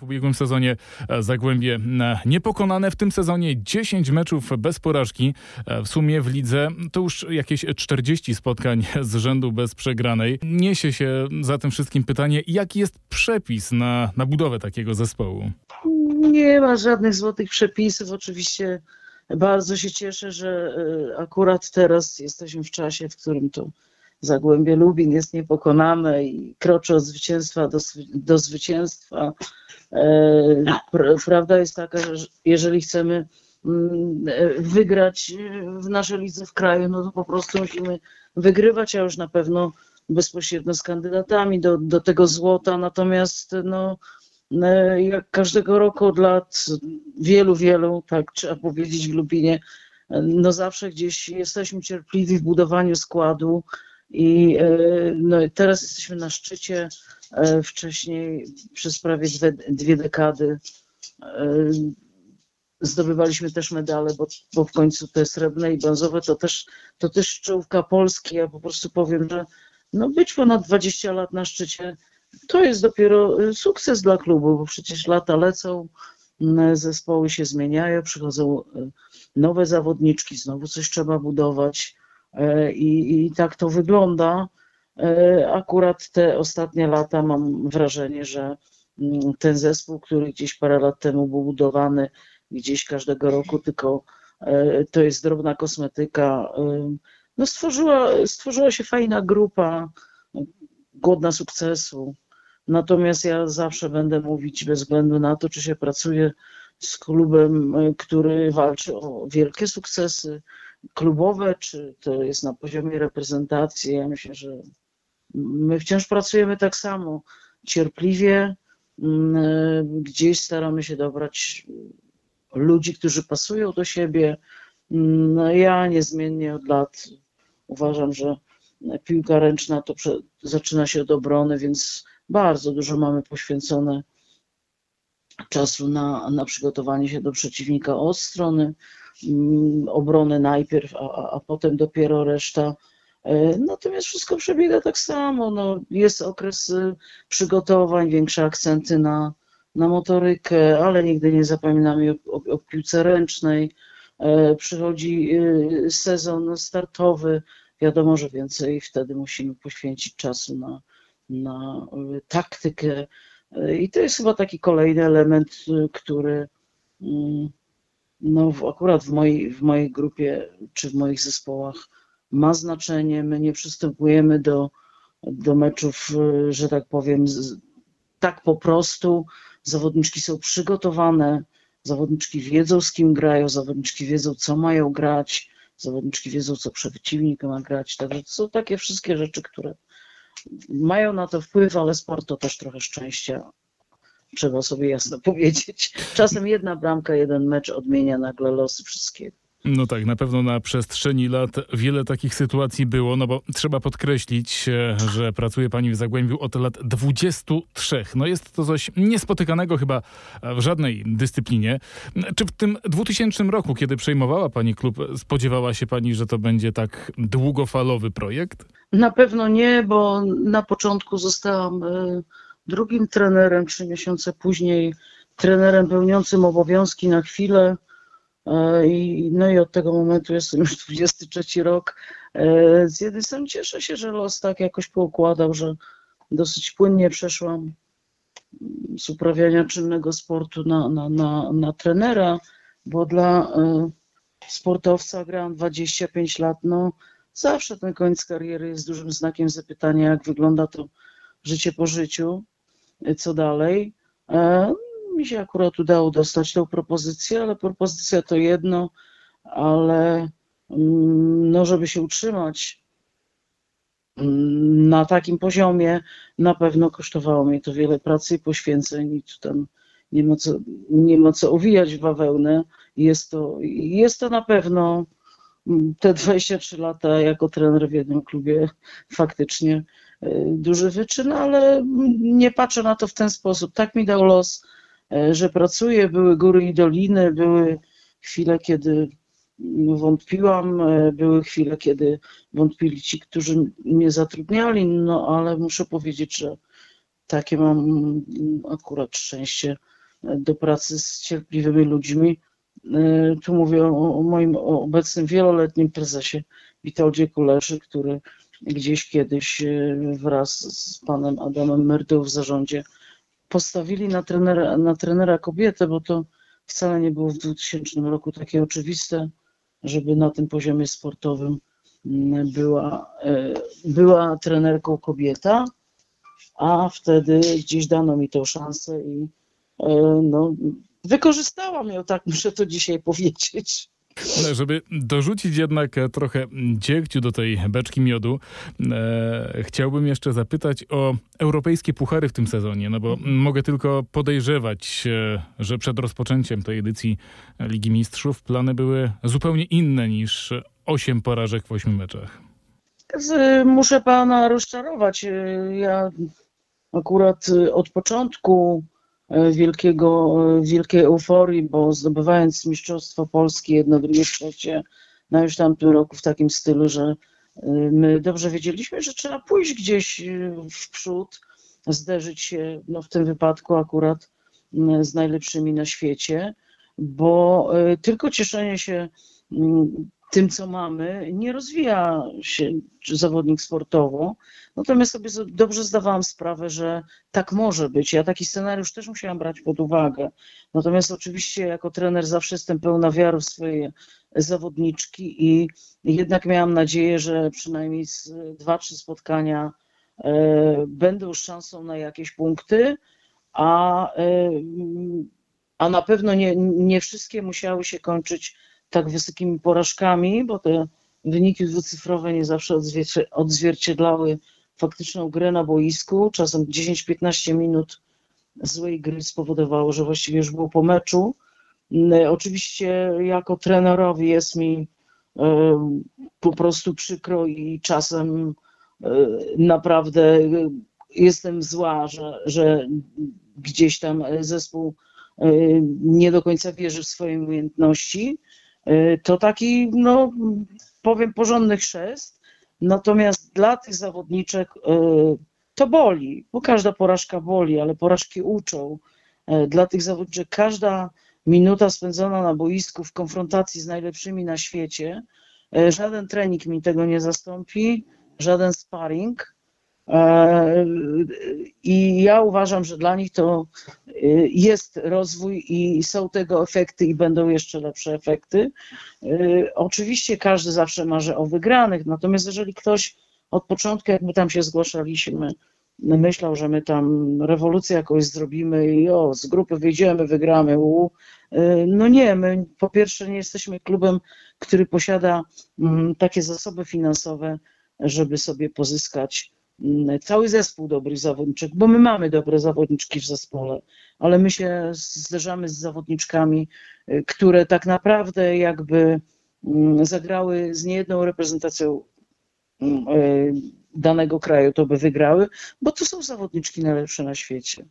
W ubiegłym sezonie e, Zagłębie e, niepokonane, w tym sezonie 10 meczów bez porażki. E, W sumie w lidze to już jakieś 40 spotkań z rzędu bez przegranej. Niesie się za tym wszystkim pytanie, jaki jest przepis na, na budowę takiego zespołu? Nie ma żadnych złotych przepisów. Oczywiście bardzo się cieszę, że akurat teraz jesteśmy w czasie, w którym to Zagłębie Lubin jest niepokonane i kroczy od zwycięstwa do, do zwycięstwa. E, pr- Prawda jest taka, że jeżeli chcemy mm, e, wygrać e, w naszej lidze w kraju, no to po prostu musimy wygrywać, a już na pewno bezpośrednio z kandydatami do, do tego złota. Natomiast no, jak każdego roku od lat wielu, wielu, tak trzeba powiedzieć w Lubinie, no zawsze gdzieś jesteśmy cierpliwi w budowaniu składu i e, no, teraz jesteśmy na szczycie. E, Wcześniej przez prawie dwie, dwie dekady e, zdobywaliśmy też medale, bo, bo w końcu te srebrne i brązowe to też, to też czołówka Polski. Ja po prostu powiem, że no być ponad 20 lat na szczycie to jest dopiero sukces dla klubu, bo przecież lata lecą, zespoły się zmieniają, przychodzą nowe zawodniczki, znowu coś trzeba budować i, i tak to wygląda. E, Akurat te ostatnie lata mam wrażenie, że mm, ten zespół, który gdzieś parę lat temu był budowany, gdzieś każdego roku, tylko e, to jest drobna kosmetyka. No stworzyła, stworzyła się fajna grupa, głodna sukcesu. Natomiast ja zawsze będę mówić, bez względu na to, czy się pracuje z klubem, który walczy o wielkie sukcesy klubowe, czy to jest na poziomie reprezentacji. Ja myślę, że my wciąż pracujemy tak samo, cierpliwie. mm, y, Gdzieś staramy się dobrać ludzi, którzy pasują do siebie. Mm, No ja niezmiennie od lat uważam, że piłka ręczna to zaczyna się od obrony, więc bardzo dużo mamy poświęcone czasu na, na przygotowanie się do przeciwnika od strony mm, obrony najpierw, a, a, potem dopiero reszta. E, Natomiast wszystko przebiega tak samo. No, jest okres y, przygotowań, większe akcenty na, na motorykę, ale nigdy nie zapominamy o, o, o piłce ręcznej. E, Przychodzi sezon startowy, wiadomo, że więcej wtedy musimy poświęcić czasu na, na taktykę. I to jest chyba taki kolejny element, który mm, no, akurat w mojej, w mojej grupie czy w moich zespołach ma znaczenie. My nie przystępujemy do, do meczów, y, że tak powiem, z, tak po prostu. Zawodniczki są przygotowane, zawodniczki wiedzą, z kim grają, zawodniczki wiedzą, co mają grać, zawodniczki wiedzą, co przeciwnik ma grać. Także to są takie wszystkie rzeczy, które mają na to wpływ, ale sport to też trochę szczęścia. Trzeba sobie jasno powiedzieć. Czasem jedna bramka, jeden mecz odmienia nagle losy wszystkiego. No tak, na pewno na przestrzeni lat wiele takich sytuacji było, no bo trzeba podkreślić, e, że pracuje pani w Zagłębiu od lat 23. No jest to coś niespotykanego chyba w żadnej dyscyplinie. Czy w tym 2000 roku, kiedy przejmowała pani klub, spodziewała się pani, że to będzie tak długofalowy projekt? Na pewno nie, bo na początku zostałam e, drugim trenerem, trzy miesiące później trenerem pełniącym obowiązki na chwilę. E, I, no i od tego momentu jestem już 23 rok. E, Z jednej strony cieszę się, że los tak jakoś poukładał, że dosyć płynnie przeszłam z uprawiania czynnego sportu na, na, na, na trenera, bo dla e, sportowca grałam 25 lat. No, zawsze ten koniec kariery jest dużym znakiem zapytania, jak wygląda to życie po życiu, co dalej. E, Mi się akurat udało dostać tą propozycję, ale propozycja to jedno, ale mm, no, żeby się utrzymać mm, na takim poziomie, na pewno kosztowało mnie to wiele pracy i poświęceń i tam nie ma co, nie ma co owijać w bawełnę. Jest to, jest to na pewno mm, te 23 lata jako trener w jednym klubie faktycznie duży wyczyn, ale nie patrzę na to w ten sposób. Tak mi dał los, y, że pracuję, były góry i doliny, były chwile, kiedy wątpiłam, y, były chwile, kiedy wątpili ci, którzy mnie zatrudniali, no ale muszę powiedzieć, że takie mam akurat szczęście do pracy z cierpliwymi ludźmi. Tu mówię o moim obecnym wieloletnim prezesie Witoldzie Kuleszy, który gdzieś kiedyś e, wraz z panem Adamem Myrdą w zarządzie postawili na trenera, na trenera kobietę, bo to wcale nie było w 2000 roku takie oczywiste, żeby na tym poziomie sportowym mm, była, e, była trenerką kobieta, a wtedy gdzieś dano mi tą szansę i no, wykorzystałam ją, tak muszę to dzisiaj powiedzieć. No, żeby dorzucić jednak trochę dziegciu do tej beczki miodu, e, chciałbym jeszcze zapytać o europejskie puchary w tym sezonie, no bo mogę tylko podejrzewać, e, że przed rozpoczęciem tej edycji Ligi Mistrzów plany były zupełnie inne niż osiem porażek w ośmiu meczach. Muszę pana rozczarować. E, ja akurat od początku E, wielkiego, wielkiej euforii, bo zdobywając Mistrzostwo Polski jedno, drugie, trzecie, no już tamtym roku w takim stylu, że e, my dobrze wiedzieliśmy, że trzeba pójść gdzieś w przód, zderzyć się, no w tym wypadku akurat z najlepszymi na świecie, bo tylko cieszenie się tym, co mamy, nie rozwija się zawodnik sportowo. Natomiast sobie dobrze zdawałam sprawę, że tak może być. Ja taki scenariusz też musiałam brać pod uwagę. Natomiast oczywiście jako trener zawsze jestem pełna wiary w swoje zawodniczki i jednak miałam nadzieję, że przynajmniej dwa, trzy spotkania e, będą szansą na jakieś punkty, a, e, a na pewno nie, nie wszystkie musiały się kończyć tak wysokimi porażkami, bo te wyniki dwucyfrowe nie zawsze odzwierciedlały faktyczną grę na boisku. Czasem 10-15 minut złej gry spowodowało, że właściwie już było po meczu. Mm, oczywiście jako trenerowi jest mi e, po prostu przykro i czasem e, naprawdę jestem zła, że, że gdzieś tam zespół e, nie do końca wierzy w swoje umiejętności. Y, to taki, no powiem, porządny chrzest. Natomiast dla tych zawodniczek y, to boli, bo każda porażka boli, ale porażki uczą. Y, dla tych zawodniczek każda minuta spędzona na boisku w konfrontacji z najlepszymi na świecie, żaden trening mi tego nie zastąpi, żaden sparring. E, I ja uważam, że dla nich to jest rozwój i są tego efekty i będą jeszcze lepsze efekty. Y, oczywiście każdy zawsze marzy o wygranych, natomiast jeżeli ktoś od początku, jak my tam się zgłaszaliśmy, myślał, że my tam rewolucję jakoś zrobimy i o, z grupy wyjdziemy, wygramy. U. Y, no nie, my po pierwsze nie jesteśmy klubem, który posiada mm, takie zasoby finansowe, żeby sobie pozyskać cały zespół dobrych zawodniczek, bo my mamy dobre zawodniczki w zespole, ale my się zderzamy z zawodniczkami, y, które tak naprawdę jakby mm, zagrały z niejedną reprezentacją mm, y, danego kraju, to by wygrały, bo to są zawodniczki najlepsze na świecie.